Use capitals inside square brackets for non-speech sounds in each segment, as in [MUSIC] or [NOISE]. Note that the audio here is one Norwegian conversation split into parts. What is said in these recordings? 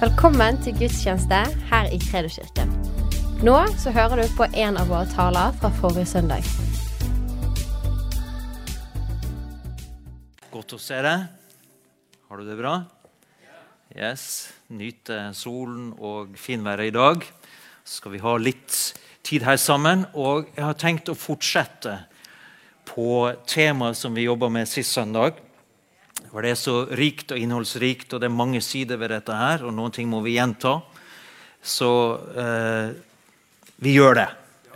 Velkommen til gudstjeneste her i Kredoskirken. Nå så hører du på en av våre taler fra forrige søndag. Godt å se deg. Har du det bra? Yes. Nyte solen og finværet i dag. Så skal vi ha litt tid her sammen. Og jeg har tenkt å fortsette på temaet som vi jobba med sist søndag. For Det er så rikt og innholdsrikt, og det er mange sider ved dette her. Og noen ting må vi gjenta. Så eh, vi gjør det.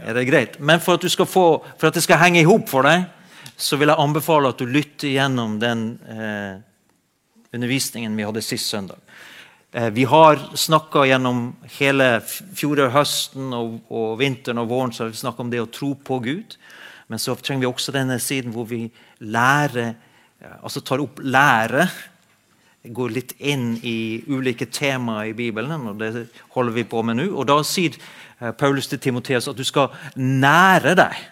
Er det greit? Men for at, få, for at det skal henge i hop for deg, så vil jeg anbefale at du lytter gjennom den eh, undervisningen vi hadde sist søndag. Eh, vi har snakka gjennom hele fjoråret-høsten og, og, vinteren og våren så har vi om det å tro på Gud. Men så trenger vi også denne siden hvor vi lærer altså tar opp lære. Går litt inn i ulike temaer i Bibelen, og det holder vi på med nå. Og Da sier eh, Paulus til Timoteus at du skal nære deg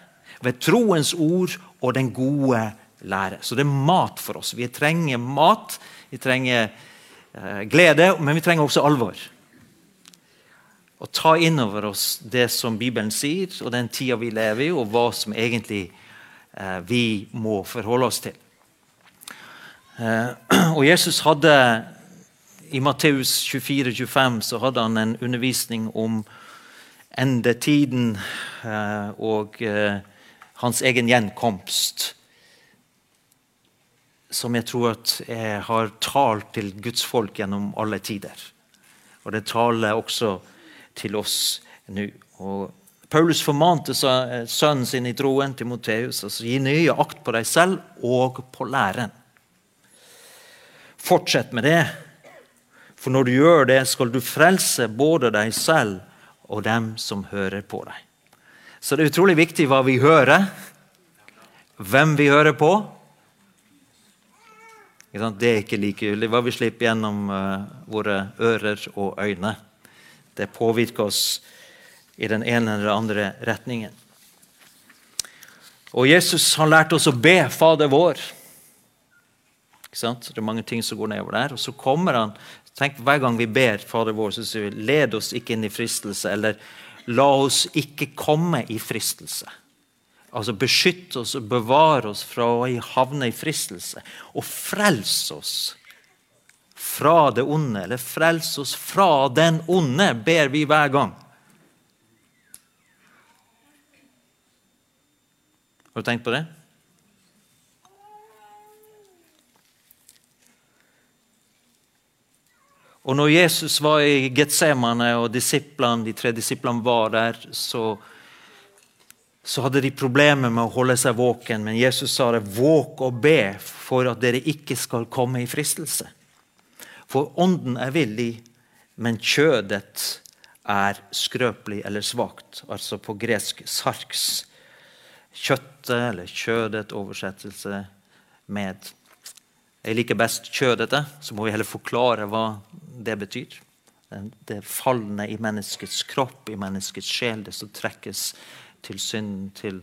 ved troens ord og den gode lære. Så det er mat for oss. Vi trenger mat, vi trenger eh, glede, men vi trenger også alvor. Å ta inn over oss det som Bibelen sier, og den tida vi lever i, og hva som egentlig eh, vi må forholde oss til. Eh, [CLEARS THROAT] og Jesus hadde I Matteus 24-25 så hadde han en undervisning om endetiden eh, og eh, hans egen gjenkomst. Som jeg tror at jeg har talt til Guds folk gjennom alle tider. Og det taler også til oss nå. Paulus formante sønnen sin i troen, Timoteus, altså gi nøye akt på deg selv og på læren. Fortsett med det. For når du gjør det, skal du frelse både deg selv og dem som hører på deg. Så det er utrolig viktig hva vi hører, hvem vi hører på. Det er ikke likegyldig hva vi slipper gjennom uh, våre ører og øyne. Det påvirker oss i den ene eller andre retningen. Og Jesus har lært oss å be Fader vår. Det er mange ting som går nedover der. Og så kommer han tenk Hver gang vi ber Fader vår, så sier vi led oss ikke inn i fristelse. Eller la oss ikke komme i fristelse. Altså beskytt oss og bevare oss fra å havne i fristelse. Og frels oss fra det onde. Eller frels oss fra den onde, ber vi hver gang. Har du tenkt på det? Og når Jesus var i Getsemane og de tre disiplene var der, så, så hadde de problemer med å holde seg våken. Men Jesus sa det, våk og be for at dere ikke skal komme i fristelse. For ånden er villig, men kjødet er skrøpelig eller svakt. Altså på gresk sarks. Kjøttet eller kjødet, oversettelse med. Jeg liker best kjødete, så må vi heller forklare hva det betyr. Det falne i menneskets kropp, i menneskets sjel, det som trekkes til synden, til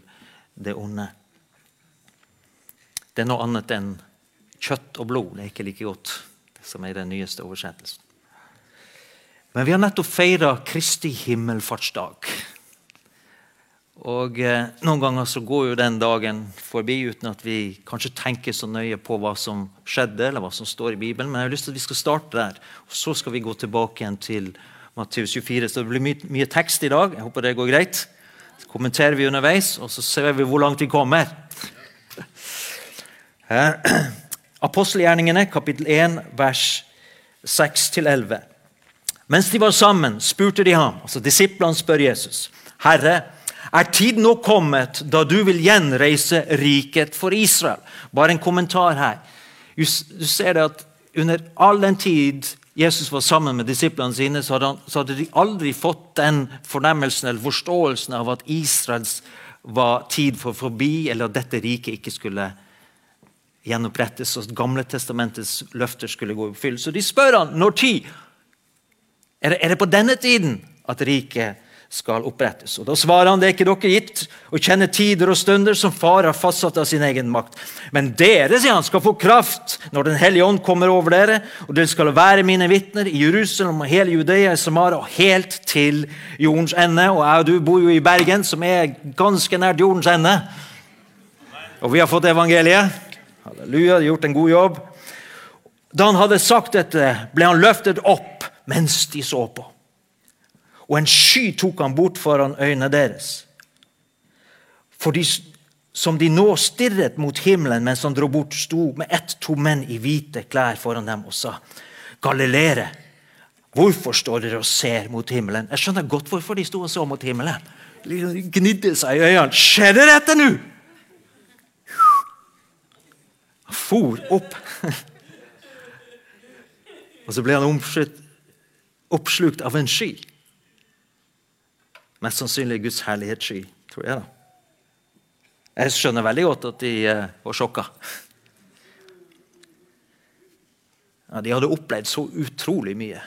det onde. Det er noe annet enn kjøtt og blod. Det er ikke like godt, som er den nyeste oversettelsen. Men vi har nettopp feira Kristi himmelfartsdag. Og eh, Noen ganger så går jo den dagen forbi uten at vi kanskje tenker så nøye på hva som skjedde, eller hva som står i Bibelen. Men jeg har lyst til at vi skal starte der. og Så skal vi gå tilbake igjen til Matteus 24. Så det blir mye, mye, tekst i dag. Jeg håper det går greit. Så kommenterer vi underveis, og så ser vi hvor langt vi kommer. [CLEARS THROAT] [CLEARS THROAT] Apostelgjerningene, kapittel 1, vers 6-11. Mens de var sammen, spurte de ham, altså disiplene spør Jesus, Herre, er tiden nå kommet da du vil gjenreise riket for Israel? Bare en kommentar her. Du ser det at Under all den tid Jesus var sammen med disiplene sine, så hadde, han, så hadde de aldri fått den fornemmelsen eller forståelsen av at Israels var tid for forbi, eller at dette riket ikke skulle gjenopprettes, og Gamle testamentets løfter skulle gå i oppfyllelse. De spør han når tid. Er det, er det på denne tiden at riket skal opprettes. Og Da svarer han det er ikke dere gitt å kjenne tider og stunder som far har fastsatt av sin egen makt. Men dere sier han, skal få kraft når Den hellige ånd kommer over dere, og dere skal være mine vitner i Jerusalem og hele Judea, i Samara og helt til jordens ende. Og jeg og du bor jo i Bergen, som er ganske nært jordens ende. Og vi har fått evangeliet. Halleluja, de har gjort en god jobb. Da han hadde sagt dette, ble han løftet opp mens de så på og en sky tok han bort foran øynene deres. For de, som de nå stirret mot himmelen mens han dro bort, sto med ett to menn i hvite klær foran dem og sa, Galilere, hvorfor står dere og ser mot himmelen? Jeg skjønner godt hvorfor de sto og så mot himmelen. De gnidde seg i øynene. Skjer det dette nå? Han for opp. [LAUGHS] og så ble han oppslukt av en sky. Mest sannsynlig Guds herlighetssky, tror jeg. da. Jeg skjønner veldig godt at de uh, var sjokka. Ja, de hadde opplevd så utrolig mye.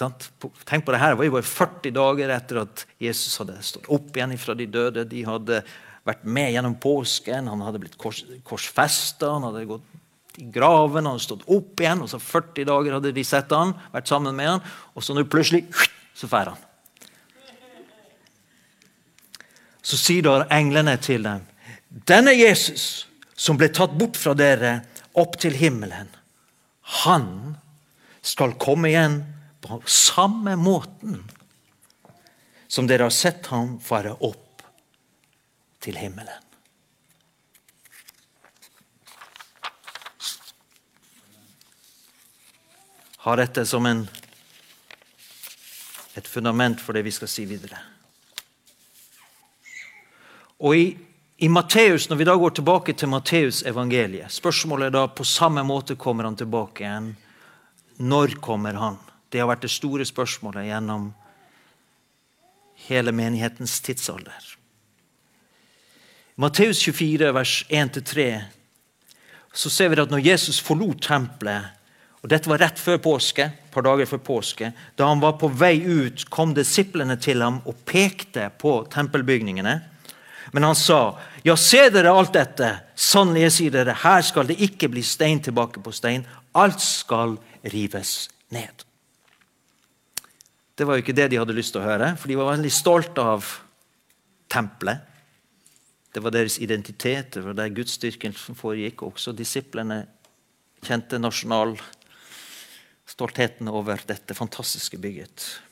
Tenk på det her, Det var jo bare 40 dager etter at Jesus hadde stått opp igjen fra de døde. De hadde vært med gjennom påsken, han hadde blitt kors, korsfesta, han hadde gått i graven, han hadde stått opp igjen. og så 40 dager hadde de sett han, vært sammen med han, og så nå plutselig så drar han. Så sier da englene til dem Denne Jesus som ble tatt bort fra dere opp til himmelen, han skal komme igjen på samme måten som dere har sett ham fare opp til himmelen. Har dette som en, et fundament for det vi skal si videre. Og i, i Matteus, Når vi da går tilbake til Matteus evangeliet, spørsmålet er da på samme måte kommer han tilbake igjen. Når kommer han? Det har vært det store spørsmålet gjennom hele menighetens tidsalder. Matteus 24, vers 1-3, så ser vi at når Jesus forlot tempelet og Dette var rett før påske, et par dager før påske. Da han var på vei ut, kom disiplene til ham og pekte på tempelbygningene. Men han sa, ja, se dere alt dette. Sannelig, jeg sier dere, her skal det ikke bli stein tilbake på stein. Alt skal rives ned. Det var jo ikke det de hadde lyst til å høre, for de var veldig stolte av tempelet. Det var deres identitet, det var der gudsstyrken foregikk. Også disiplene kjente nasjonalstoltheten over dette fantastiske bygget.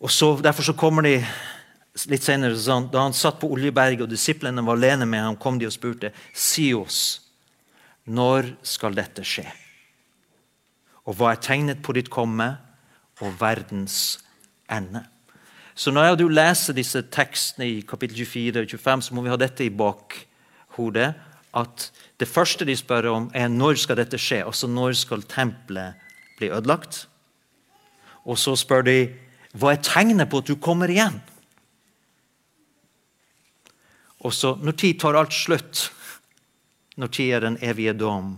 Og så, Derfor så kommer de litt senere, sånn, Da han satt på Oljeberget og disiplene var alene med ham, kom de og spurte si oss, når skal dette skje? Og hva er tegnet på ditt komme og verdens ende? Så når du leser disse tekstene i kapittel 24 og 25, så må vi ha dette i bakhodet. At det første de spør om, er når skal dette skje? Altså når skal tempelet bli ødelagt? Og så spør de hva er tegnet på at du kommer igjen? Og så, Når tid tar alt slutt? Når tid er den evige dom?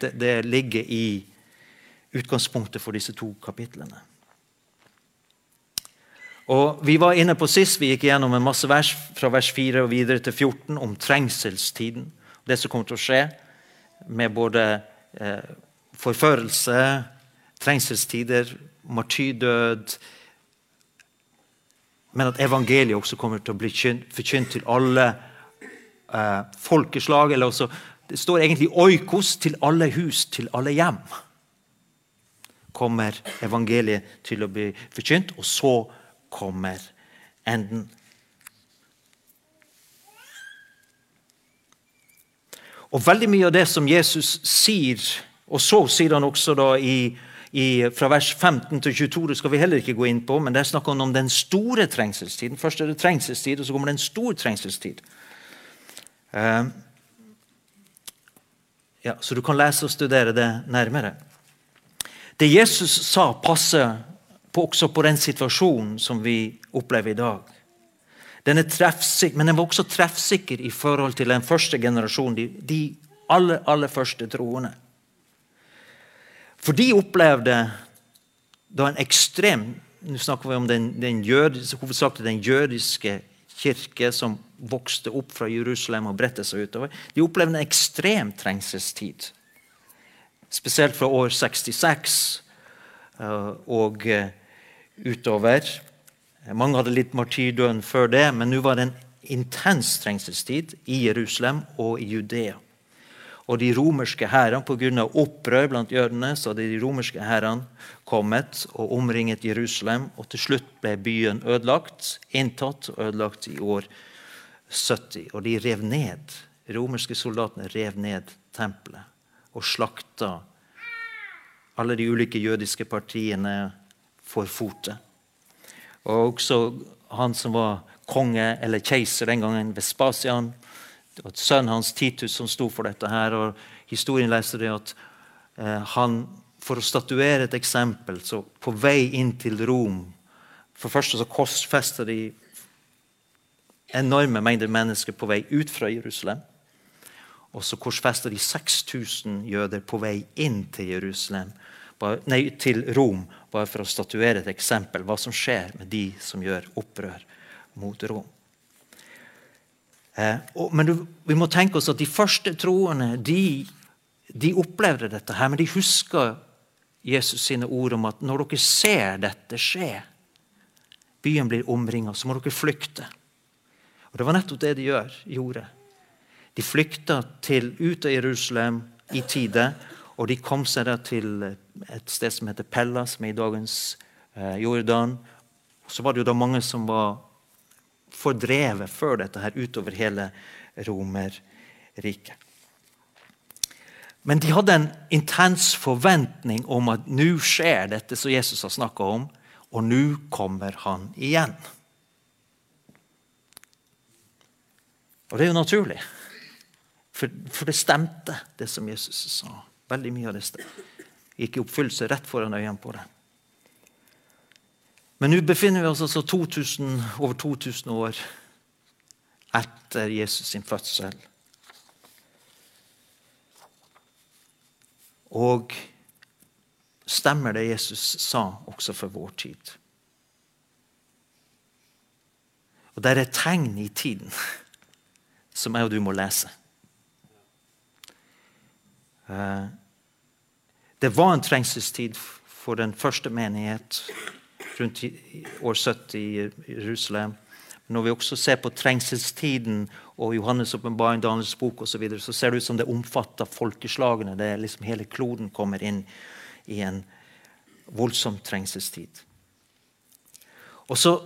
Det, det ligger i utgangspunktet for disse to kapitlene. Og Vi var inne på sist, vi gikk gjennom en masse vers fra vers 4 og videre til 14 om trengselstiden. Det som kommer til å skje med både eh, forførelse, trengselstider, martyrdød. Men at evangeliet også kommer til å bli forkynt til alle eh, folkeslag. eller også, Det står egentlig 'oikos' til alle hus, til alle hjem. Kommer evangeliet til å bli forkynt, og så kommer enden. Og Veldig mye av det som Jesus sier, og så sier han også da i i, fra vers 15 til 22 det skal vi heller ikke gå inn på, men det er snakk om den store trengselstiden. Først er det trengselstid, og så kommer det en stor trengselstid. Uh, ja, så du kan lese og studere det nærmere. Det Jesus sa, passer på, også på den situasjonen som vi opplever i dag. Den er treffsikker, men den var også treffsikker i forhold til den første generasjonen, de, de aller, aller første troende. For de opplevde da en ekstrem Nå snakker vi om den, den jødiske, den jødiske kirke som vokste opp fra Jerusalem og bredte seg utover. De opplevde en ekstrem trengselstid. Spesielt fra år 66 eh, og eh, utover. Mange hadde litt martyrdøden før det, men nå var det en intens trengselstid i Jerusalem og i Judea. Og de romerske hærene, pga. opprør blant jødene, så hadde de romerske hærene kommet og omringet Jerusalem. Og til slutt ble byen ødelagt, inntatt og ødelagt i år 70. Og de rev ned. Romerske soldatene rev ned tempelet og slakta alle de ulike jødiske partiene for fote. Og også han som var konge eller keiser den gangen, Vespasian, det var sønnen hans Titus som sto for dette. her, og Historien leser det at eh, han, for å statuere et eksempel, så på vei inn til Rom For det første så korsfester de enorme mengder mennesker på vei ut fra Jerusalem. Og så korsfester de 6000 jøder på vei inn til, Jerusalem, nei, til Rom, bare for å statuere et eksempel hva som skjer med de som gjør opprør mot Rom. Eh, men vi må tenke oss at de første troende de, de opplevde dette, her, men de husker Jesus sine ord om at når dere ser dette skje, byen blir omringa, så må dere flykte. Og Det var nettopp det de gjør, gjorde. De flykta til, ut av Jerusalem i tide, og de kom seg da til et sted som heter Pella, som er i dagens eh, Jordan. Så var det jo da mange som var fordrevet før dette her utover hele Romerriket. Men de hadde en intens forventning om at nå skjer dette som Jesus har snakka om, og nå kommer han igjen. Og det er jo naturlig, for, for det stemte, det som Jesus sa. Veldig mye av det stemte. gikk i oppfyllelse rett foran øynene på det. Men nå befinner vi oss altså 2000, over 2000 år etter Jesus sin fødsel. Og stemmer det Jesus sa også for vår tid? Og det er et tegn i tiden som jeg og du må lese. Eh, det var en trengselstid for den første menighet rundt år 70 i Jerusalem. Når vi også ser på trengselstiden og Johannes' åpenbaring, Daniels bok osv., så, videre, så ser det ut som det omfatter folkeslagene. Det er liksom Hele kloden kommer inn i en voldsom trengselstid. Og så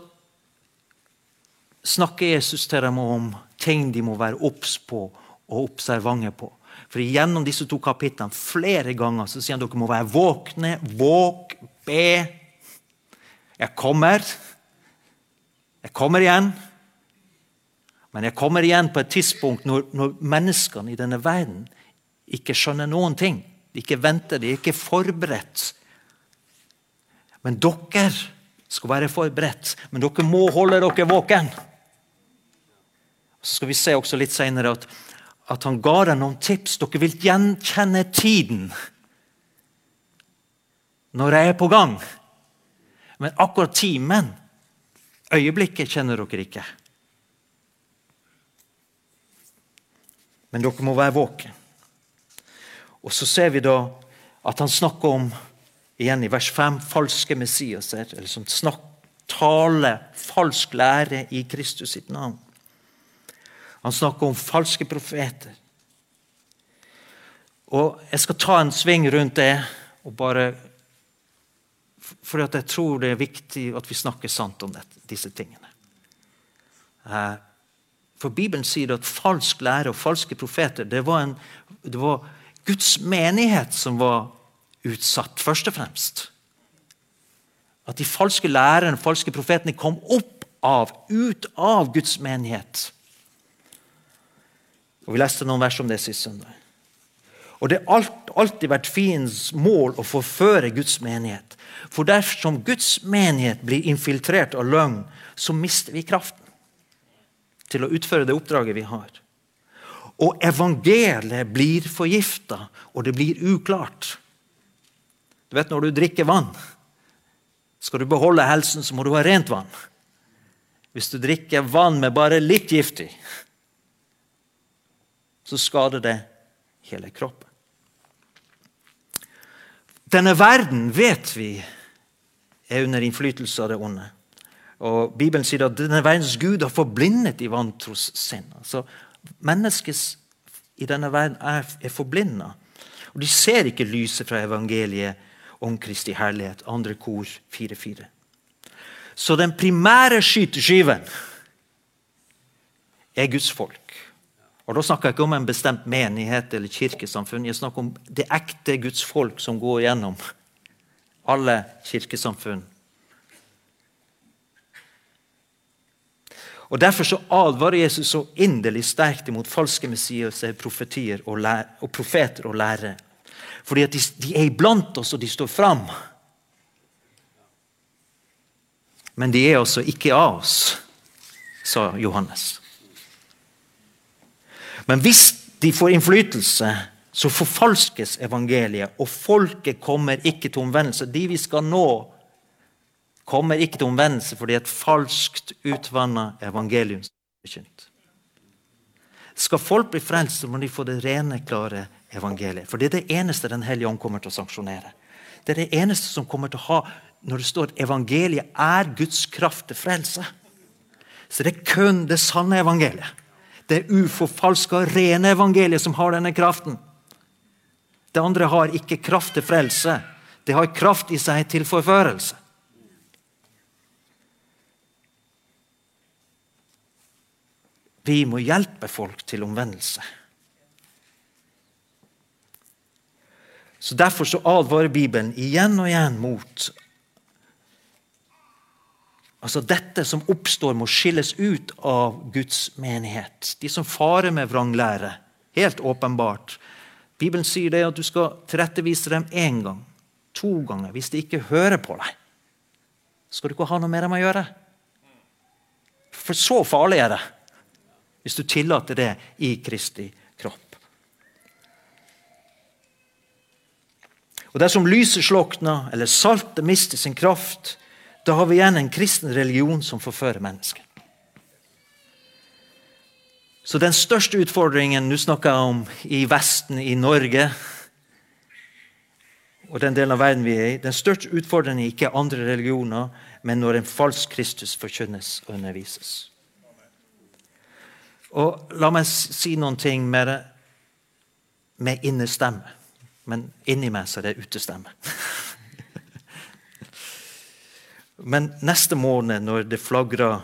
snakker Jesus til dem om ting de må være obs på og observante på. For Gjennom disse to kapitlene flere ganger så sier han dere må være våkne, våk, be, jeg kommer. Jeg kommer igjen. Men jeg kommer igjen på et tidspunkt når, når menneskene i denne verden ikke skjønner noen ting. De ikke venter, de er ikke forberedt. Men dere skal være forberedt. Men dere må holde dere våken. Så skal vi se også litt senere at, at han ga dem noen tips. Dere vil gjenkjenne tiden når jeg er på gang. Men akkurat timen, øyeblikket, kjenner dere ikke. Men dere må være våken. Og så ser vi da at han snakker om, igjen i vers 5, falske Messiaser, eller som snakk, taler falsk lære i Kristus sitt navn. Han snakker om falske profeter. Og Jeg skal ta en sving rundt det og bare for jeg tror det er viktig at vi snakker sant om dette, disse tingene. Eh, for Bibelen sier at falsk lære og falske profeter det var, en, det var Guds menighet som var utsatt, først og fremst. At de falske lærerne, falske profetene, kom opp av, ut av Guds menighet. Og Vi leste noen vers om det sist søndag. Og Det har alltid vært fiendens mål å forføre Guds menighet. For dersom Guds menighet blir infiltrert av løgn, så mister vi kraften til å utføre det oppdraget vi har. Og evangeliet blir forgifta, og det blir uklart. Du vet Når du drikker vann, skal du beholde helsen, så må du ha rent vann. Hvis du drikker vann med bare litt gift i, så skader det hele kroppen. Denne verden vet vi er under innflytelse av det onde. Og Bibelen sier at denne verdens Gud har forblindet i vantros sinn. Altså, mennesket i denne verden er, er forblinda. Og de ser ikke lyset fra evangeliet om Kristi herlighet. Andre kor 4.4. Så den primære skyteskiven er Guds folk. Og Da snakker jeg ikke om en bestemt menighet eller kirkesamfunn. Jeg snakker om det ekte Guds folk som går gjennom alle kirkesamfunn Og Derfor så advarer Jesus så inderlig sterkt imot falske messiaser, profetier og, og, profeter og lærere. Fordi at de, de, er iblant oss, og de står fram. Men de er altså ikke av oss, sa Johannes. Men hvis de får innflytelse, så forfalskes evangeliet, og folket kommer ikke til omvendelse. De vi skal nå, kommer ikke til omvendelse fordi et falskt utvanna evangelium er forkynt. Skal folk bli frelst, så må de få det rene, klare evangeliet. For det er det eneste Den hellige ånd kommer til å sanksjonere. Det er det eneste som kommer til å ha når det står at evangeliet er Guds kraft til frelse. Så det er kun det sanne evangeliet. Det uforfalska, rene evangeliet som har denne kraften. Det andre har ikke kraft til frelse. Det har kraft i seg til forførelse. Vi må hjelpe folk til omvendelse. Så Derfor så advarer Bibelen igjen og igjen mot altså dette som oppstår, må skilles ut av Guds menighet. De som farer med vranglære. Helt åpenbart. Bibelen sier det at du skal tilrettevise dem én gang, to ganger. Hvis de ikke hører på deg, skal du ikke ha noe med dem å gjøre. For så farlig er det hvis du tillater det i Kristi kropp. Og Dersom lyset slokner eller saltet mister sin kraft, da har vi igjen en kristen religion som forfører mennesker. Så den største utfordringen nå snakker jeg om i Vesten, i Norge og den delen av verden vi er i, den største utfordringen er ikke andre religioner, men når en falsk Kristus forkynnes og undervises. Og la meg si noen ting med, med innestemme. Men inni meg så er det utestemme. [LAUGHS] Men neste måned, når det flagrer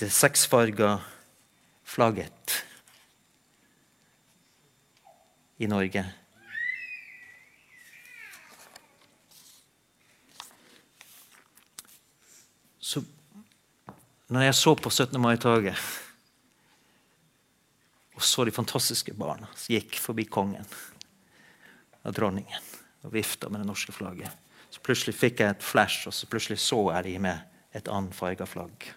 det seksfarga flagget i Norge Så når jeg så på 17. mai-toget og så de fantastiske barna som gikk forbi kongen og dronningen og vifta med det norske flagget. Så plutselig fikk jeg et flash, og så plutselig så jeg de med et annet farga flagg.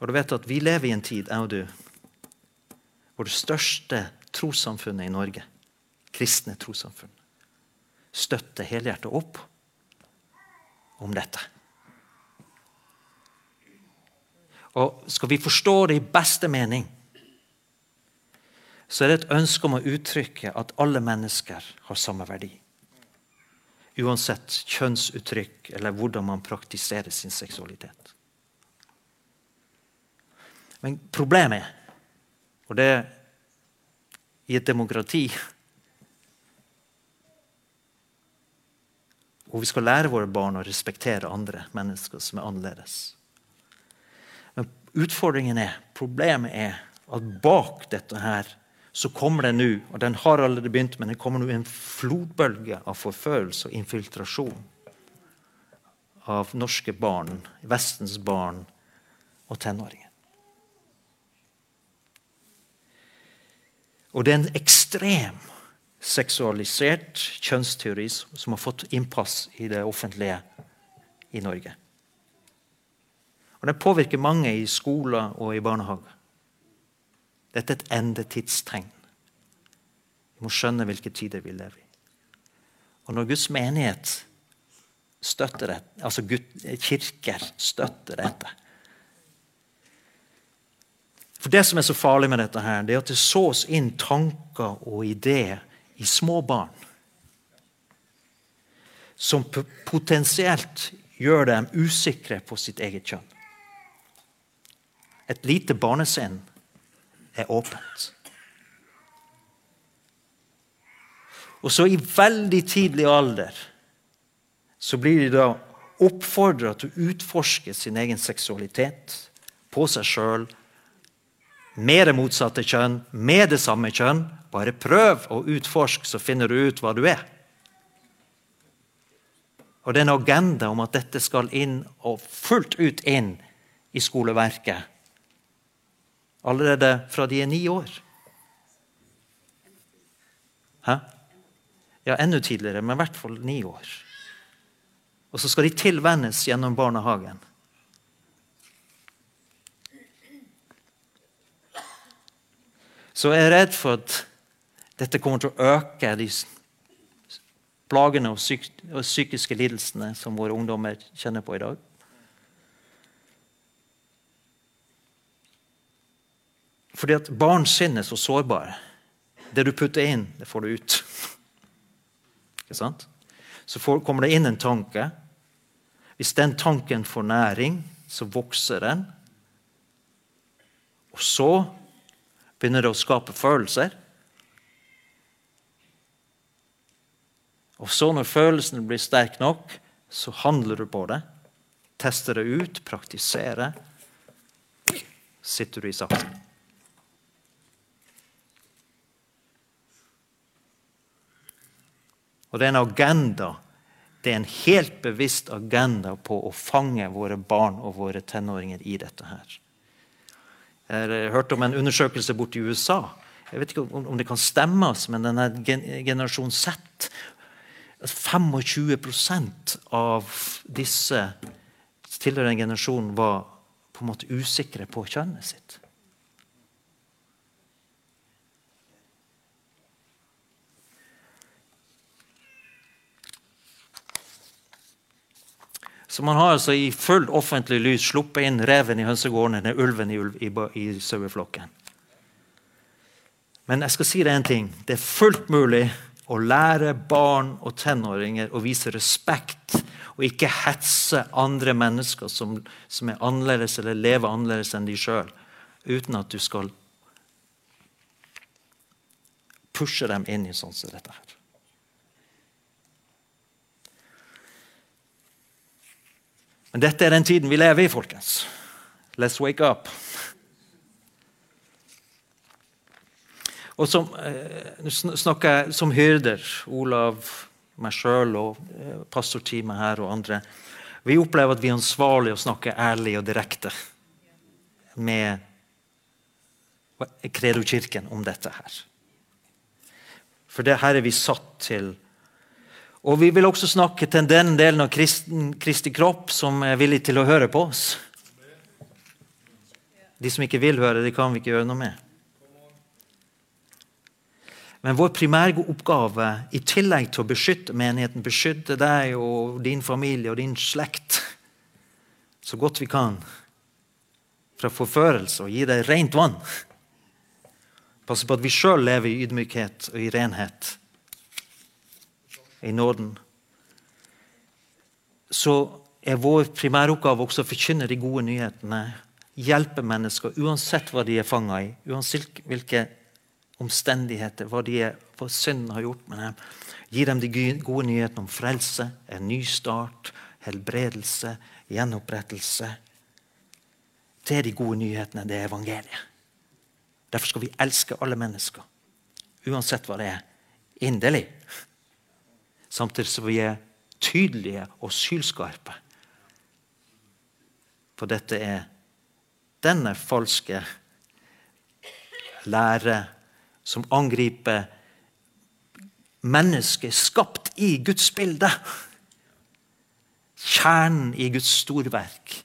Og du vet at Vi lever i en tid, jeg og du, hvor det største trossamfunnet i Norge, kristne trossamfunn, støtter helhjertet opp om dette. Og skal vi forstå det i beste mening, så er det et ønske om å uttrykke at alle mennesker har samme verdi. Uansett kjønnsuttrykk eller hvordan man praktiserer sin seksualitet. Men problemet er, og det er i et demokrati hvor vi skal lære våre barn å respektere andre mennesker som er annerledes Men Utfordringen er, problemet er, at bak dette her så kommer det nå, og den har allerede begynt, men det kommer nå en flodbølge av forfølelse og infiltrasjon av norske barn, Vestens barn og tenåringer. Og det er en ekstrem seksualisert kjønnsteori som har fått innpass i det offentlige i Norge. Og Den påvirker mange i skoler og i barnehager. Dette er et endetidstegn. Vi må skjønne hvilke tider vi lever i. Og når Guds menighet støtter dette, altså kirker støtter dette For Det som er så farlig med dette, her, det er at det sås inn tanker og ideer i små barn som potensielt gjør dem usikre på sitt eget kjønn. Et lite barnesinn er åpent. Og så i veldig tidlig alder så blir de da oppfordra til å utforske sin egen seksualitet på seg sjøl, med det motsatte kjønn, med det samme kjønn. Bare prøv å utforske, så finner du ut hva du er. Og det er en agenda om at dette skal inn og fullt ut inn i skoleverket. Allerede fra de er ni år. Hæ? Ja, enda tidligere, men i hvert fall ni år. Og så skal de tilvennes gjennom barnehagen. Så jeg er redd for at dette kommer til å øke de plagene og, psyk og psykiske lidelsene som våre ungdommer kjenner på i dag. Fordi at barn sinn er så sårbare. Det du putter inn, det får du ut. [LAUGHS] Ikke sant? Så kommer det inn en tanke. Hvis den tanken får næring, så vokser den. Og så begynner det å skape følelser. Og så, når følelsen blir sterk nok, så handler du på det. Tester det ut, praktiserer. Sitter du i saksen. Og det er en agenda. Det er en helt bevisst agenda på å fange våre barn og våre tenåringer i dette her. Jeg har hørt om en undersøkelse borte i USA. Jeg vet ikke om det kan stemme, men denne generasjon Z 25% av disse tilhørende generasjonen var på en måte usikre på kjønnet sitt. Så man har altså i full offentlig lys sluppet inn reven i hønsegården eller ulven i, ulv, i, i saueflokken. Men jeg skal si deg en ting. Det er fullt mulig å lære barn og tenåringer å vise respekt og ikke hetse andre mennesker som, som er annerledes eller lever annerledes enn de sjøl, uten at du skal pushe dem inn i sånn som dette her. Men dette er den tiden vi lever i, folkens. Let's wake up. Og som, eh, snakker jeg som hyrder, Olav, meg sjøl og eh, pastorteamet her og andre. Vi opplever at vi er ansvarlige å snakke ærlig og direkte med Kredo-kirken om dette her. For det her er vi satt til. Og vi vil også snakke til den delen av kristen, Kristi kropp som er villig til å høre på oss. De som ikke vil høre, det kan vi ikke gjøre noe med. Men vår primære oppgave, i tillegg til å beskytte menigheten, beskytte deg og din familie og din slekt så godt vi kan fra forførelse og gi deg rent vann Passe på at vi sjøl lever i ydmykhet og i renhet, i nåden. Så er vår primæroppgave også å forkynne de gode nyhetene. Hjelpe mennesker uansett hva de er fanga i, uansett hvilke omstendigheter, hva, er, hva synden har gjort med dem. Gi dem de gode nyhetene om frelse, en ny start, helbredelse, gjenopprettelse. Det er de gode nyhetene, det er evangeliet. Derfor skal vi elske alle mennesker, uansett hva det er, inderlig. Samtidig som vi er tydelige og sylskarpe. For dette er denne falske lære som angriper mennesket skapt i Guds bilde. Kjernen i Guds storverk.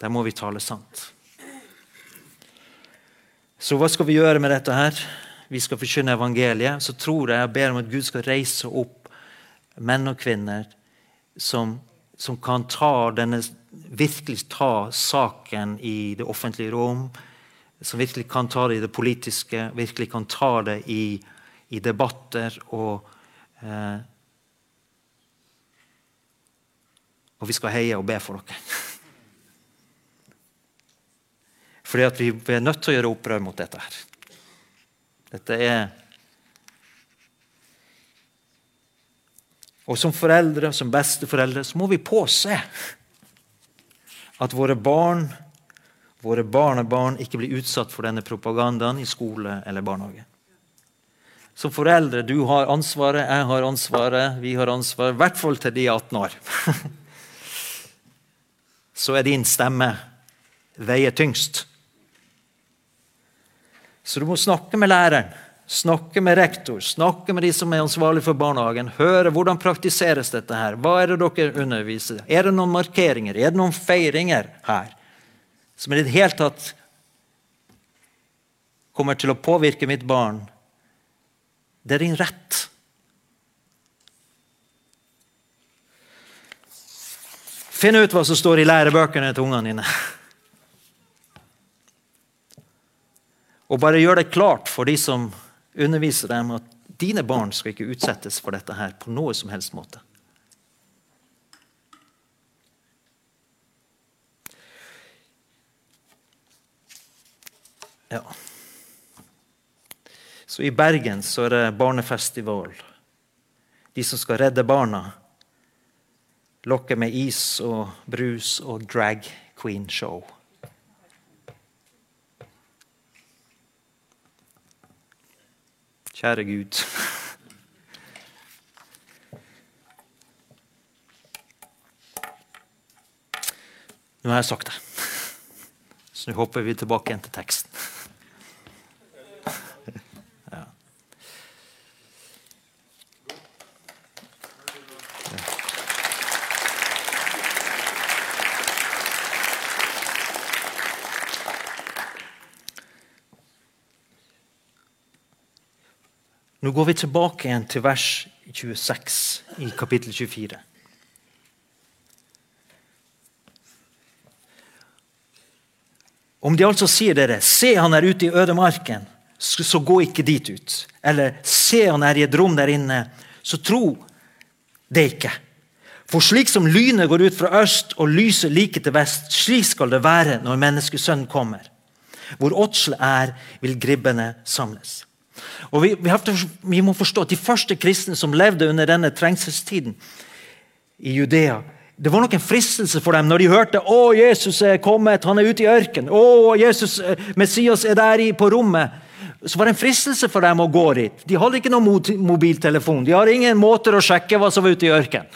Der må vi tale sant. Så hva skal vi gjøre med dette her? Vi skal forkynne evangeliet, så tror jeg jeg ber om at Gud skal reise opp menn og kvinner som, som kan ta denne, virkelig ta saken i det offentlige rom. Som virkelig kan ta det i det politiske, virkelig kan ta det i, i debatter. og eh, Og vi skal heie og be for dere. [LAUGHS] Fordi at vi er nødt til å gjøre opprør mot dette her. Dette er Og som foreldre, som besteforeldre, så må vi påse at våre barn, våre barnebarn, ikke blir utsatt for denne propagandaen i skole eller barnehage. Som foreldre, du har ansvaret, jeg har ansvaret, vi har ansvaret, i hvert fall til de 18 år. [LAUGHS] så er din stemme veier tyngst. Så du må snakke med læreren, snakke med rektor, snakke med de som er ansvarlig for barnehagen. Høre hvordan praktiseres dette her. Hva er det dere underviser? Er det noen markeringer? Er det noen feiringer her som i det hele tatt kommer til å påvirke mitt barn? Det er din rett. Finn ut hva som står i lærebøkene til ungene dine. Og bare gjør det klart for de som underviser dem, at dine barn skal ikke utsettes for dette her på noe som helst måte. Ja. Så i Bergen så er det barnefestival. De som skal redde barna, lokker med is og brus og drag queen-show. Kjære Gud. Nå har jeg sagt det. Så nå hopper vi tilbake igjen til teksten. Nå går vi tilbake igjen til vers 26 i kapittel 24. Om de altså sier dere, se han er ute i ødemarken, så gå ikke dit ut. Eller se han er i et rom der inne, så tro det ikke. For slik som lynet går ut fra øst og lyser like til vest, slik skal det være når menneskesønnen kommer. Hvor åtsle er, vil gribbene samles. Og vi, vi, til, vi, må forstå at De første kristne som levde under denne trengselstiden i Judea, det var nok en fristelse for dem når de hørte å Jesus er kommet, han er ute i ørkenen. Å, Jesus, Messias er der på rommet. Så var det en fristelse for dem å gå dit. De hadde ikke noen mobiltelefon. De hadde ingen måter å sjekke hva som var ute i ørkenen.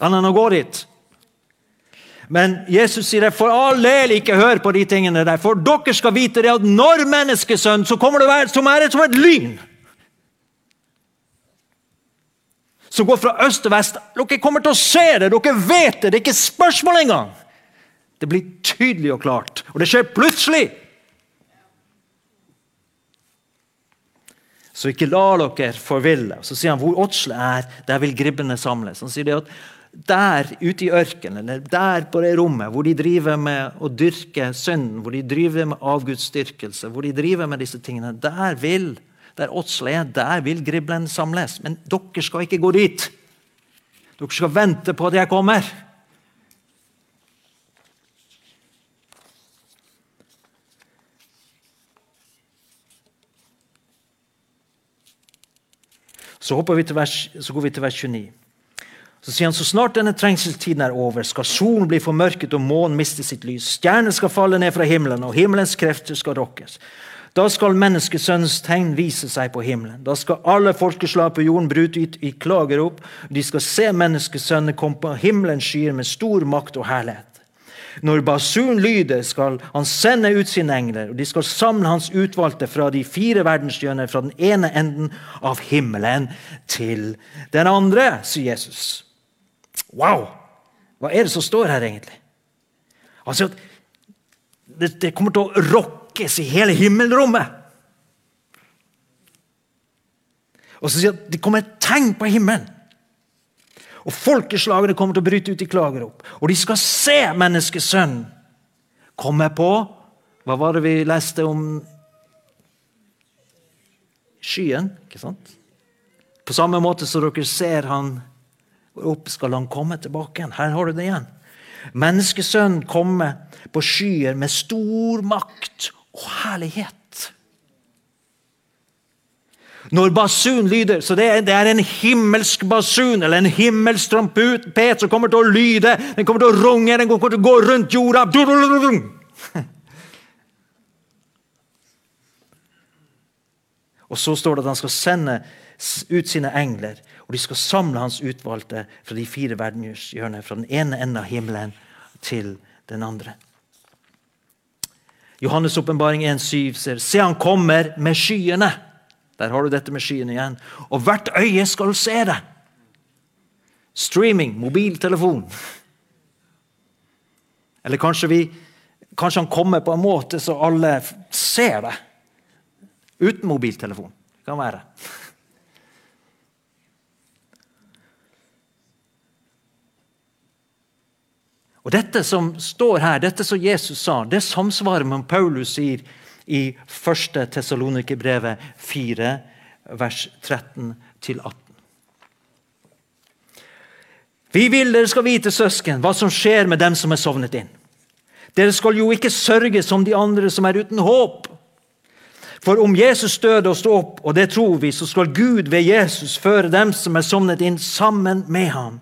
Annet enn å gå dit. Men Jesus sier det, for all del ikke hør på de tingene der. For dere skal vite det at når menneskesønnen så kommer det som er som et lyn. Som går fra øst til vest. Dere kommer til å se det, dere vet det. Det er ikke spørsmål engang. Det blir tydelig og klart, og det skjer plutselig. Så ikke la dere forville. Så sier han hvor åtslet er, der vil gribbene samles. Han sier det at der ute i ørkenen, eller der på det rommet hvor de driver med å dyrke synden, hvor de driver med avgudsdyrkelse, hvor de driver med disse tingene, der vil der åtselet er, der vil griblen samles. Men dere skal ikke gå dit. Dere skal vente på at jeg kommer. Så, vi vers, så går vi til vers 29. Så sier han så snart denne trengselstiden er over, skal solen bli formørket og månen miste sitt lys. Stjernen skal falle ned fra himmelen, og himmelens krefter skal rokkes. Da skal menneskesønnens tegn vise seg på himmelen. Da skal alle folkeslag på jorden bryte ut i klagerop. De skal se menneskesønnen komme på himmelens skyer med stor makt og herlighet. Når basun lyder, skal han sende ut sine engler, og de skal samle hans utvalgte fra de fire verdenshjørner, fra den ene enden av himmelen til den andre, sier Jesus. Wow! Hva er det som står her, egentlig? Altså, det, det kommer til å rokkes i hele himmelrommet. Og så sier at Det kommer et tegn på himmelen. Og Folkeslagene kommer til å bryte ut i klagerop. Og de skal se menneskesønnen komme på Hva var det vi leste om skyen? ikke sant? På samme måte som dere ser han opp, skal han komme tilbake igjen. Her har du det igjen. Menneskesønnen kommer på skyer med stor makt og herlighet. Når basun lyder Så det er, det er, en himmelsk basun eller en himmelsk trompet som kommer til å lyde. Den kommer til å runge, den kommer til å gå rundt jorda. [LAUGHS] Og så står det at han skal sende ut sine engler, og de skal samle hans utvalgte fra de fire verdenshjørner, fra den ene enden av himmelen til den andre. Johannes' åpenbaring 1,7 sier Se, han kommer med skyene. Der har du dette med skyene igjen. Og hvert øye skal se det. Streaming, mobiltelefon. Eller kanskje, vi, kanskje han kommer på en måte så alle ser det. Uten mobiltelefon. Det kan være. Og Dette som står her, dette som Jesus sa, det samsvarer med Paulus sier i 1. Tessalonikerbrevet 4, vers 13-18. Vi vil dere skal vite, søsken, hva som skjer med dem som er sovnet inn. Dere skal jo ikke sørge som de andre som er uten håp. For om Jesus døde og sto opp, og det tror vi, så skal Gud ved Jesus føre dem som er sovnet inn, sammen med ham.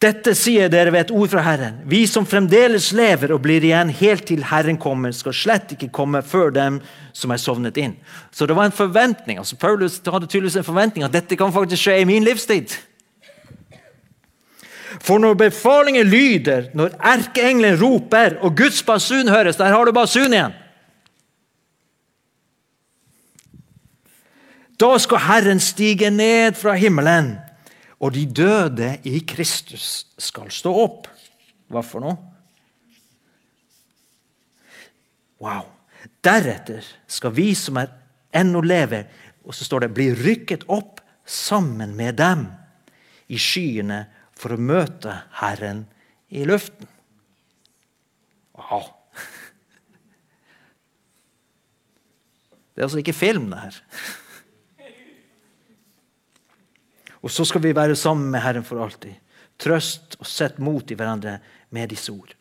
Dette sier dere ved et ord fra Herren. Vi som fremdeles lever og blir igjen helt til Herren kommer, skal slett ikke komme før dem som er sovnet inn. Så det var en forventning. altså Paulus hadde tydeligvis en forventning at dette kan faktisk skje i min livstid. For når befalingen lyder, når erkeengelen roper, og Guds basun høres Der har du basun igjen! Da skal Herren stige ned fra himmelen og de døde i Kristus skal stå opp. Hva for noe? Wow. Deretter skal vi som er ennå lever, og så står det, bli rykket opp sammen med dem i skyene for å møte Herren i luften. Wow. Det er altså ikke film, det her. Og så skal vi være sammen med Herren for alltid. Trøst og sett mot i hverandre med disse ord.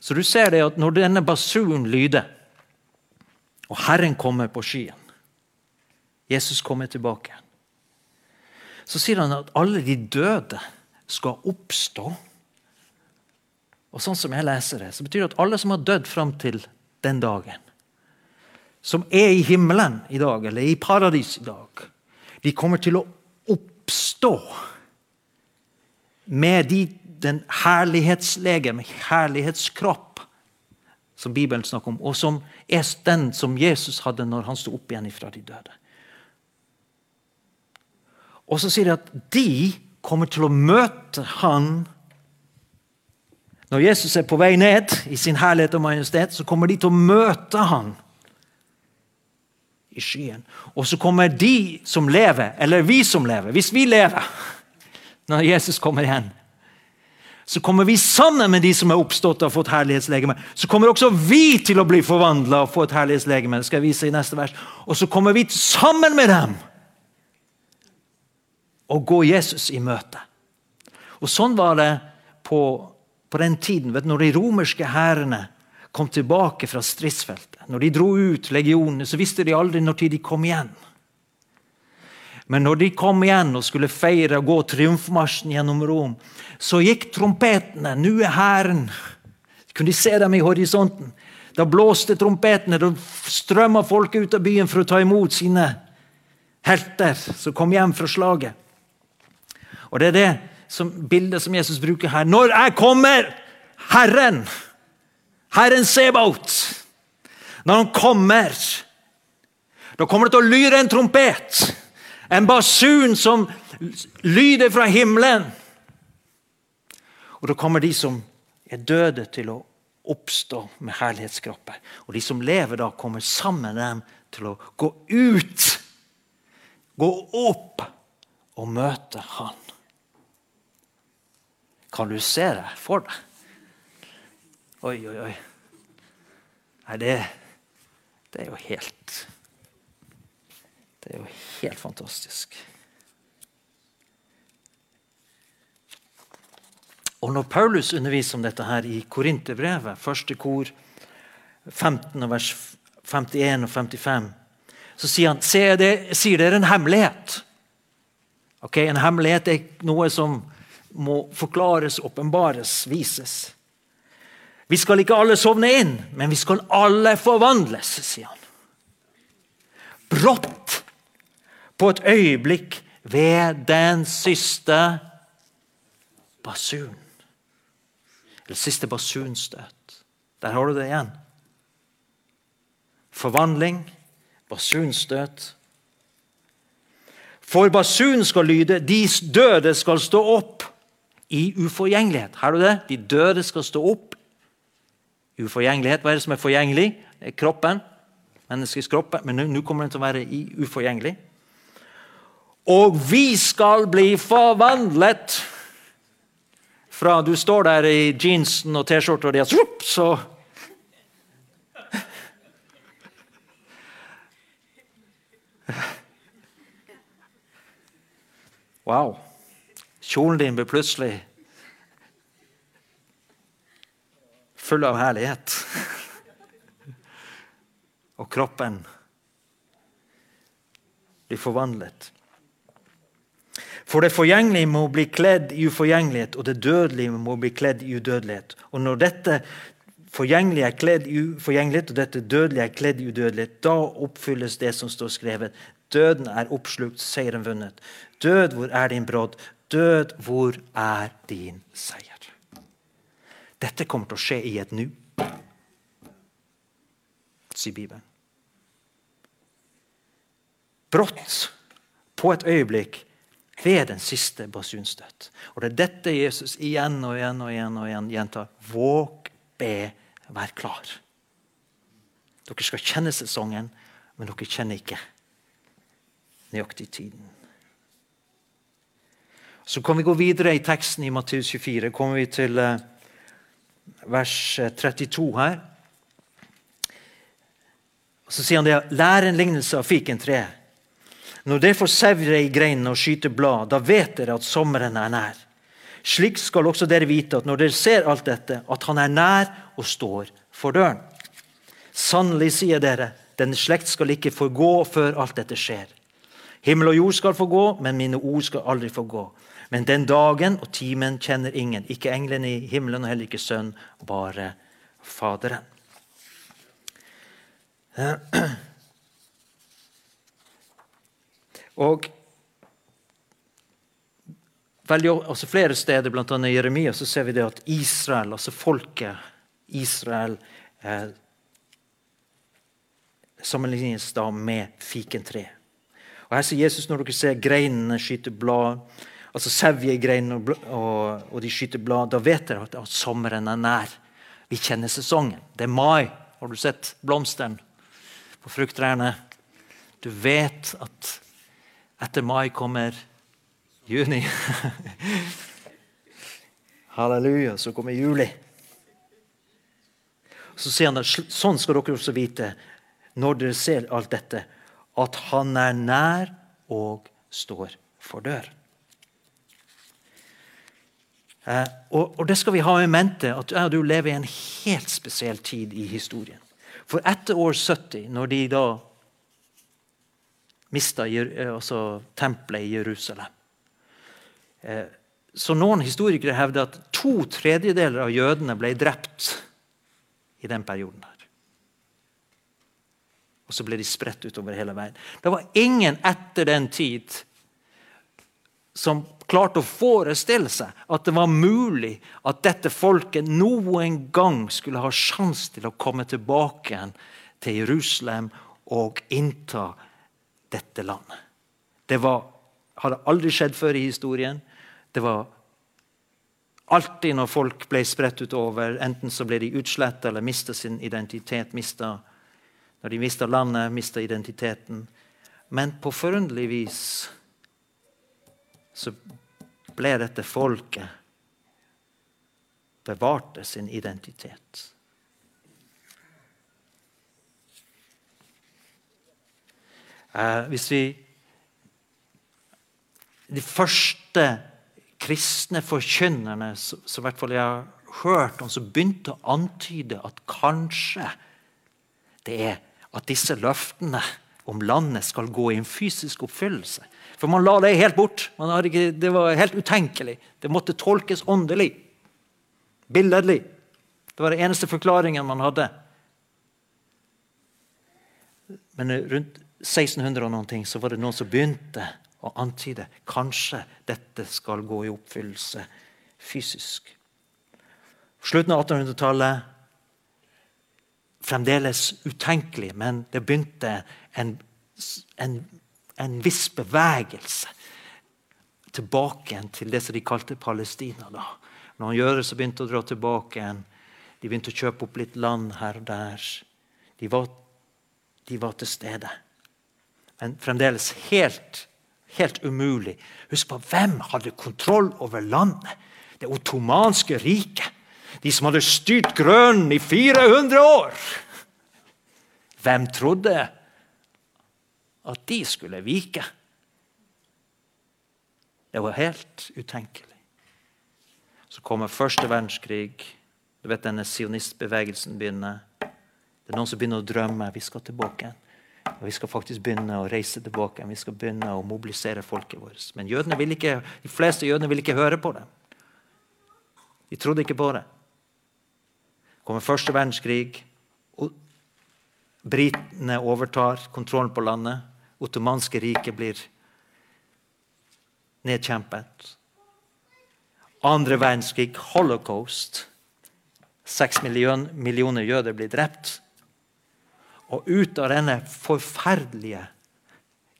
Så du ser det at når denne basunen lyder, og Herren kommer på skyen Jesus kommer tilbake. Så sier han at alle de døde skal oppstå. Og sånn som jeg leser det, så betyr det at alle som har dødd fram til den dagen, som er i himmelen i dag, eller i paradis i dag, de kommer til å oppstå med de, den herlighetslege, med herlighetskropp, som Bibelen snakker om, og som er den som Jesus hadde når han sto opp igjen fra de døde. Og så sier de at de kommer til å møte han Når Jesus er på vei ned i sin herlighet og majestet, så kommer de til å møte han i skyen. Og så kommer de som lever, eller vi som lever, hvis vi lever når Jesus kommer igjen, så kommer vi sammen med de som er oppstått og har fått herlighetslegeme. Så kommer også vi til å bli forvandla og få et herlighetslegeme. Det skal jeg vise i neste vers. Og så kommer vi sammen med dem og gå Jesus i møte. Og Sånn var det på, på den tiden, du, når de romerske hærene kom tilbake fra stridsfeltet. Når de dro ut legionene, så visste de aldri når de kom igjen. Men når de kom igjen og skulle feire og gå triumfmarsjen gjennom Rom, så gikk trompetene. Nå er hæren. Kunne de se dem i horisonten? Da blåste trompetene. Da strømma folk ut av byen for å ta imot sine helter som kom hjem fra slaget. Og Det er det som, bildet som Jesus bruker her. Når jeg kommer, Herren, Herren Sebaot når han kommer, da kommer det til å lyre en trompet. En basun som lyder fra himmelen. Og da kommer de som er døde, til å oppstå med herlighetskropper. Og de som lever da, kommer sammen med dem til å gå ut, gå opp og møte Han. Kan du se det for deg? Oi, oi, oi. Nei, det, det er jo helt Det er jo helt fantastisk. Og når Paulus underviser om dette her i Korinterbrevet, første kor 15, vers 51 og 55, så sier han Se, det, sier dere en hemmelighet. Ok, En hemmelighet er noe som må forklares, åpenbares, vises. Vi skal ikke alle sovne inn, men vi skal alle forvandles, sier han. Brått, på et øyeblikk, ved den siste basun. Eller siste basunstøt. Der har du det igjen. Forvandling, basunstøt. For basun skal lyde, de døde skal stå opp i uforgjengelighet. Har du det? De døde skal stå opp. Uforgjengelighet, hva er det som er forgjengelig? Kroppen. Menneskets kropp. Men nå kommer den til å være uforgjengelig. Og vi skal bli forvandlet fra du står der i jeansen og T-skjorta di, så Wow. Kjolen din blir plutselig full av herlighet. [LAUGHS] Og kroppen blir forvandlet. For det forgjengelige må bli kledd i uforgjengelighet, og det dødelige må bli kledd i udødelighet. Og når dette forgjengelige er kledd i uforgjengelighet, og dette dødelige er kledd i udødelighet, da oppfylles det som står skrevet. Døden er oppslukt, seieren vunnet. Død, hvor er din brodd? Død, hvor er din seier? Dette kommer til å skje i et nu, sier Bibelen. Brått, på et øyeblikk, ved den siste basunstøt. Og Det er dette Jesus igjen og igjen og igjen og igjen gjentar. Våg, be, vær klar. Dere skal kjenne sesongen, men dere kjenner ikke nøyaktig tiden. Så kan vi gå videre i teksten i Matteus 24. kommer vi til uh, vers 32 eh, her. Så sier han det, lær en lignelse av fikentreet. Når dere får sevre i greinene og skyte blad, da vet dere at sommeren er nær. Slik skal også dere vite at når dere ser alt dette, at han er nær og står for døren. Sannelig sier dere, denne slekt skal ikke forgå før alt dette skjer. Himmel og jord skal forgå, men mine ord skal aldri forgå. Men den dagen og timen kjenner ingen, ikke englene i himmelen og heller ikke Sønn, bare Faderen. [CLEARS THROAT] Og veldig, altså Flere steder, bl.a. i Jeremia, så ser vi det at Israel, altså folket Israel, eh, sammenlignes da med fikentre. Og Her sier Jesus når dere ser greinene skyte blad, altså sevjegreinene og, og, og de skyter blad, da vet dere at, sommeren er nær. Vi kjenner sesongen. Det er mai. Har du sett blomstene på frukttrærne? Du vet at etter mai kommer juni. [LAUGHS] Halleluja, så kommer juli. Så sier han at sånn skal dere også vite når dere ser alt dette, at han er nær og står for dør. Eh, og, og, det skal vi ha i mente, at ja, du lever i en helt spesiell tid i historien. For etter år 70, når de da mista altså, tempelet i Jerusalem. Eh, så noen historikere hevder at to tredjedeler av jødene ble drept i den perioden. her. Og så ble de spredt utover hele verden. Det var ingen etter den tid som klarte å forestille seg at det var mulig at dette folket noen gang skulle ha sjanse til å komme tilbake til Jerusalem og innta dette landet. Det var, hadde aldri skjedd før i historien. Det var alltid når folk ble spredt utover, enten så ble de utsletta eller mista sin identitet. Mistet, når de mista landet, mista identiteten. Men på forunderlig vis så ble dette folket bevarte sin identitet. Eh, hvis vi De første kristne forkynnerne som hvert fall jeg har hørt om, som begynte å antyde at kanskje det er at disse løftene om landet skal gå i en fysisk oppfyllelse. For man la det helt bort. Ikke, det var helt utenkelig. Det måtte tolkes åndelig. Billedlig. Det var den eneste forklaringen man hadde. Men rundt 1600 og noen ting, så var det noen som begynte å antyde kanskje dette skal gå i oppfyllelse fysisk. Slutten av 1800-tallet fremdeles utenkelig, men det begynte en, en, en viss bevegelse tilbake til det som de kalte Palestina. da. Når så begynte å dra tilbake igjen, de begynte å kjøpe opp litt land her og der. De var, de var til stede. Men fremdeles helt Helt umulig. Husk på hvem hadde kontroll over landet? Det ottomanske riket. De som hadde styrt Grønn i 400 år. Hvem trodde at de skulle vike? Det var helt utenkelig. Så kommer første verdenskrig. Du vet denne sionistbevegelsen begynner. Det er noen som begynner å drømme. Vi skal tilbake. Og Vi skal faktisk begynne å reise tilbake. Vi skal begynne å mobilisere folket vårt. Men ikke, de fleste jødene vil ikke høre på det. De trodde ikke på det. Det kommer første verdenskrig. og Britene overtar kontrollen på landet. Ottomanske riket blir nedkjempet. Andre verdenskrig, holocaust. Seks millioner jøder blir drept. Og ut av denne forferdelige,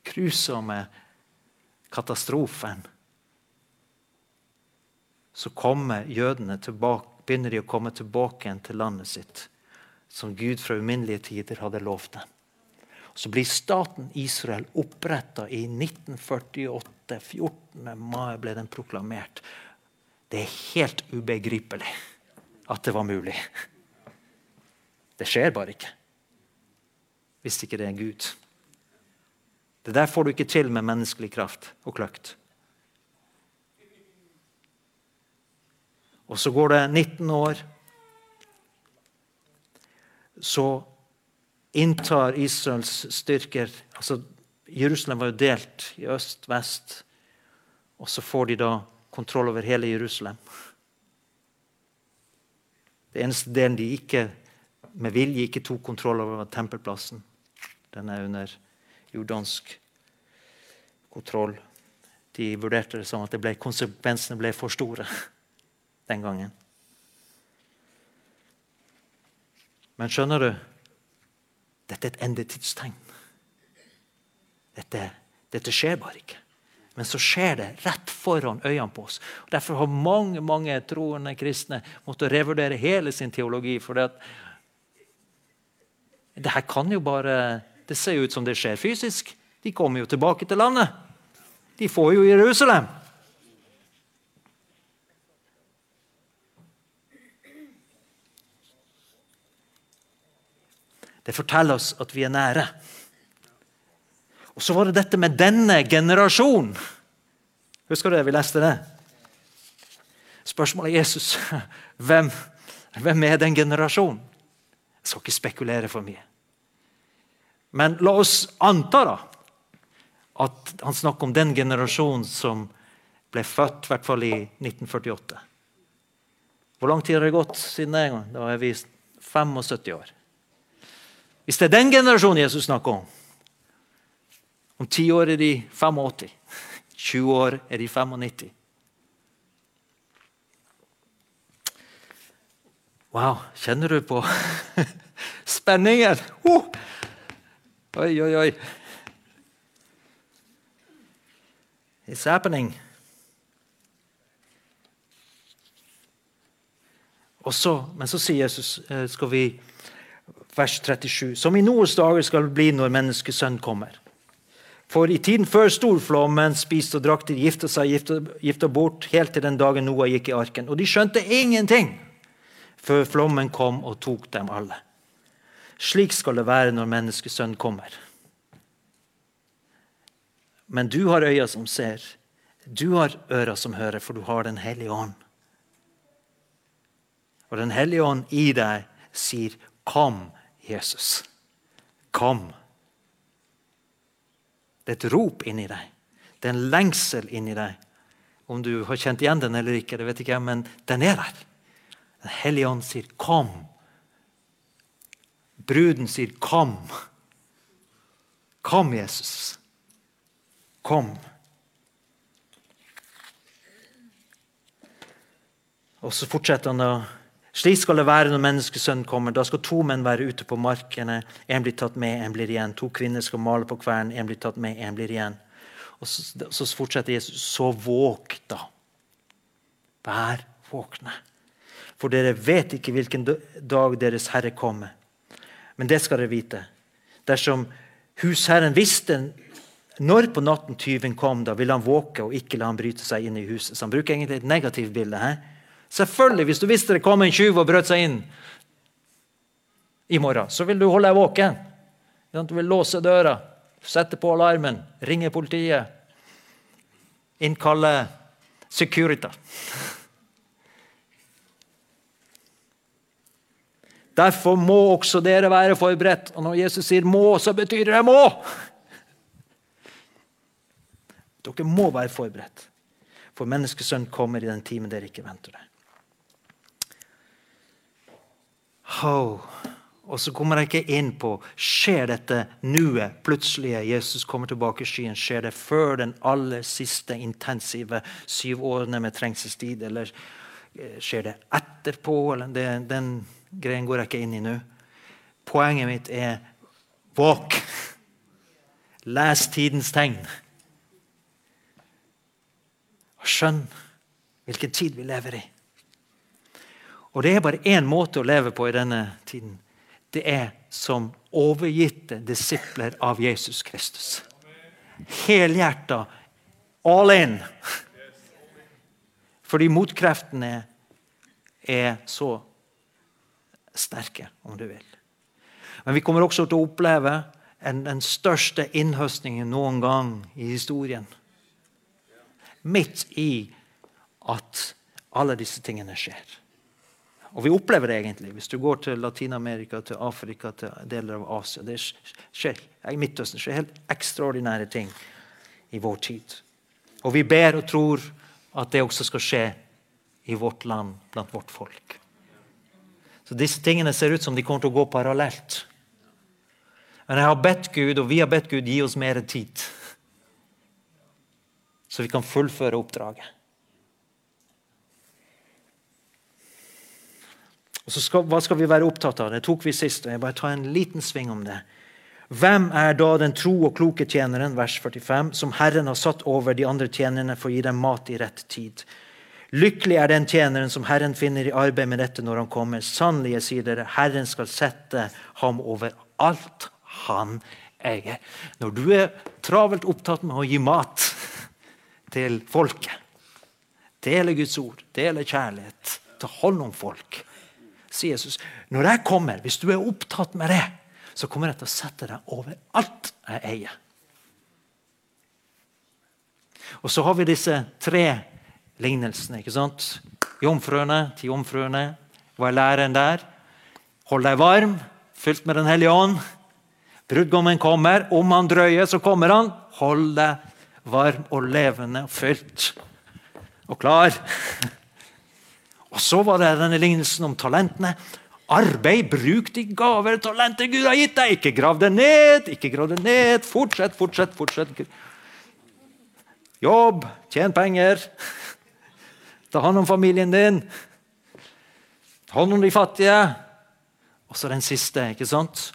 grusomme katastrofen så kommer jødene tilbake, begynner de å komme tilbake igjen til landet sitt, som Gud fra uminnelige tider hadde lovt dem. Så blir staten Israel oppretta i 1948. 14. mai ble den proklamert. Det er helt ubegripelig at det var mulig. Det skjer bare ikke hvis ikke det er en Gud. Det der får du ikke til med menneskelig kraft og kløkt. Og så går det 19 år. Så inntar Israels styrker altså Jerusalem var jo delt i øst vest. Og så får de da kontroll over hele Jerusalem. Det eneste delen de ikke med vilje ikke tok kontroll over tempelplassen. Den er under jordansk kontroll. De vurderte det som at det ble, konsekvensene ble for store den gangen. Men skjønner du? Dette er et endetidstegn. Dette, dette skjer bare ikke. Men så skjer det rett foran øynene på oss. Og derfor har mange mange troende kristne måttet revurdere hele sin teologi. for det det her kan jo bare Det ser jo ut som det skjer fysisk. De kommer jo tilbake til landet. De får jo Jerusalem. Det forteller oss at vi er nære. Og så var det dette med denne generasjonen. Husker du det? Vi leste det. Spørsmålet er Jesus. [LAUGHS] Hvem, hvem er den generasjonen? Jeg skal ikke spekulere for mye. Men la oss anta da, at han snakker om den generasjonen som ble født i hvert fall i 1948. Hvor lang tid har det gått siden den gang? Da er vi 75 år. Hvis det er den generasjonen Jesus snakker om Om ti år er de 85. 20 år er de 95. Wow, kjenner du på [LAUGHS] spenningen? Oh! Oi, oi, oi. It's happening. Også, men så sier Jesus, eh, skal vi, vers 37, som i Noas dager skal bli når menneskesønn kommer. For i tiden før storflommen spiste og drakk de, gifta seg, gifta bort, helt til den dagen Noah gikk i arken. Og de skjønte ingenting før flommen kom og tok dem alle. Slik skal det være når menneskesønn kommer. Men du har øyne som ser, du har ører som hører, for du har Den hellige ånd. Og Den hellige ånd i deg sier, 'Kom, Jesus. Kom.' Det er et rop inni deg. Det er en lengsel inni deg. Om du har kjent igjen den eller ikke, det vet ikke jeg, men den er der. Den hellige ånd sier 'kom'. Bruden sier 'kom'. Kom, Jesus. Kom. Og så fortsetter han da. Slik skal det være når menneskesønnen kommer. Da skal to menn være ute på markene. En blir tatt med, en blir igjen. To kvinner skal male på kvernen. En blir tatt med, en blir igjen. Og så, så fortsetter Jesus. Så våg, da. Vær våkne. For dere vet ikke hvilken dag deres Herre kommer. Men det skal dere vite. Dersom husherren visste når på natten tyven kom, da ville han våke og ikke la han bryte seg inn i huset. Så han bruker egentlig et negativt bilde. her. Selvfølgelig, Hvis du visste det kom en tjuv og brøt seg inn i morgen, så vil du holde deg våken. Du vil låse døra, sette på alarmen, ringe politiet, innkalle Securita. Derfor må også dere være forberedt. Og når Jesus sier 'må', så betyr det 'må'. Dere må være forberedt, for menneskesønnen kommer i den timen dere ikke venter det. Oh. Og så kommer jeg ikke inn på skjer dette nuet, plutselige Jesus kommer tilbake i skyen. Skjer det før den aller siste intensive syv årene med trengselstid? Eller eh, skjer det etterpå? Eller det, den greien går jeg ikke inn i nå. Poenget mitt er våk. Les tidens tegn. Og skjønn hvilken tid vi lever i. Og det er bare én måte å leve på i denne tiden. Det er som overgitte disipler av Jesus Kristus. Helhjerta, all in. Fordi motkreftene er så sterke, om du vil. Men vi kommer også til å oppleve en, den største innhøstningen noen gang i historien. Midt i at alle disse tingene skjer. Og vi opplever det egentlig. Hvis du går til Latin-Amerika, til Afrika, til deler av Asia det skjer, I Midtøsten skjer helt ekstraordinære ting i vår tid. Og vi ber og tror at det også skal skje i vårt land, blant vårt folk. Så Disse tingene ser ut som de kommer til å gå parallelt. Men jeg har bedt Gud, og vi har bedt Gud gi oss mer tid. Så vi kan fullføre oppdraget. Og så skal, Hva skal vi være opptatt av? Det tok vi sist. og jeg bare tar en liten sving om det. Hvem er da den tro og kloke tjeneren vers 45, som Herren har satt over de andre tjenerne for å gi dem mat i rett tid? Lykkelig er den tjeneren som Herren finner i arbeid med dette når han kommer. Sannelig, jeg sier dere, Herren skal sette ham over alt han eier. Når du er travelt opptatt med å gi mat til folket, dele Guds ord, dele kjærlighet, ta hånd om folk sier Jesus. Når jeg kommer, hvis du er opptatt med det, så kommer jeg til å sette deg over alt jeg eier. Og så har vi disse tre lignelsene. ikke sant? Jomfruene til jomfruene. Hva er læren der? Hold deg varm, fylt med Den hellige ånd. Brudgommen kommer. Om han drøyer, så kommer han. Hold deg varm og levende og fylt og klar. [LAUGHS] Og så var det denne lignelsen om talentene. Arbeid, bruk de gaver og talenter Gud har gitt deg. Ikke grav det ned, ikke grav det ned. Fortsett, fortsett, fortsett. Jobb, tjen penger. Ta hånd om familien din. Ta hånd om de fattige. Og så den siste, ikke sant?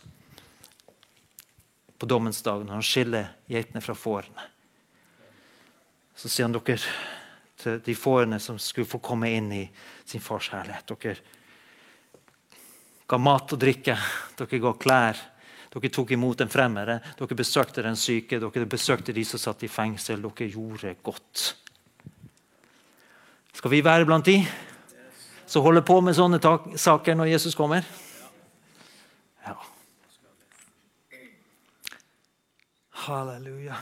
På dommens dag, når han skiller geitene fra fårene. Så sier han dere til de fårene som skulle få komme inn i sin fars herlighet. Dere ga mat og drikke, dere ga klær. Dere tok imot den fremmede, dere besøkte den syke, dere besøkte de som satt i fengsel. Dere gjorde godt. Skal vi være blant de som holder på med sånne saker når Jesus kommer? Ja. Halleluja.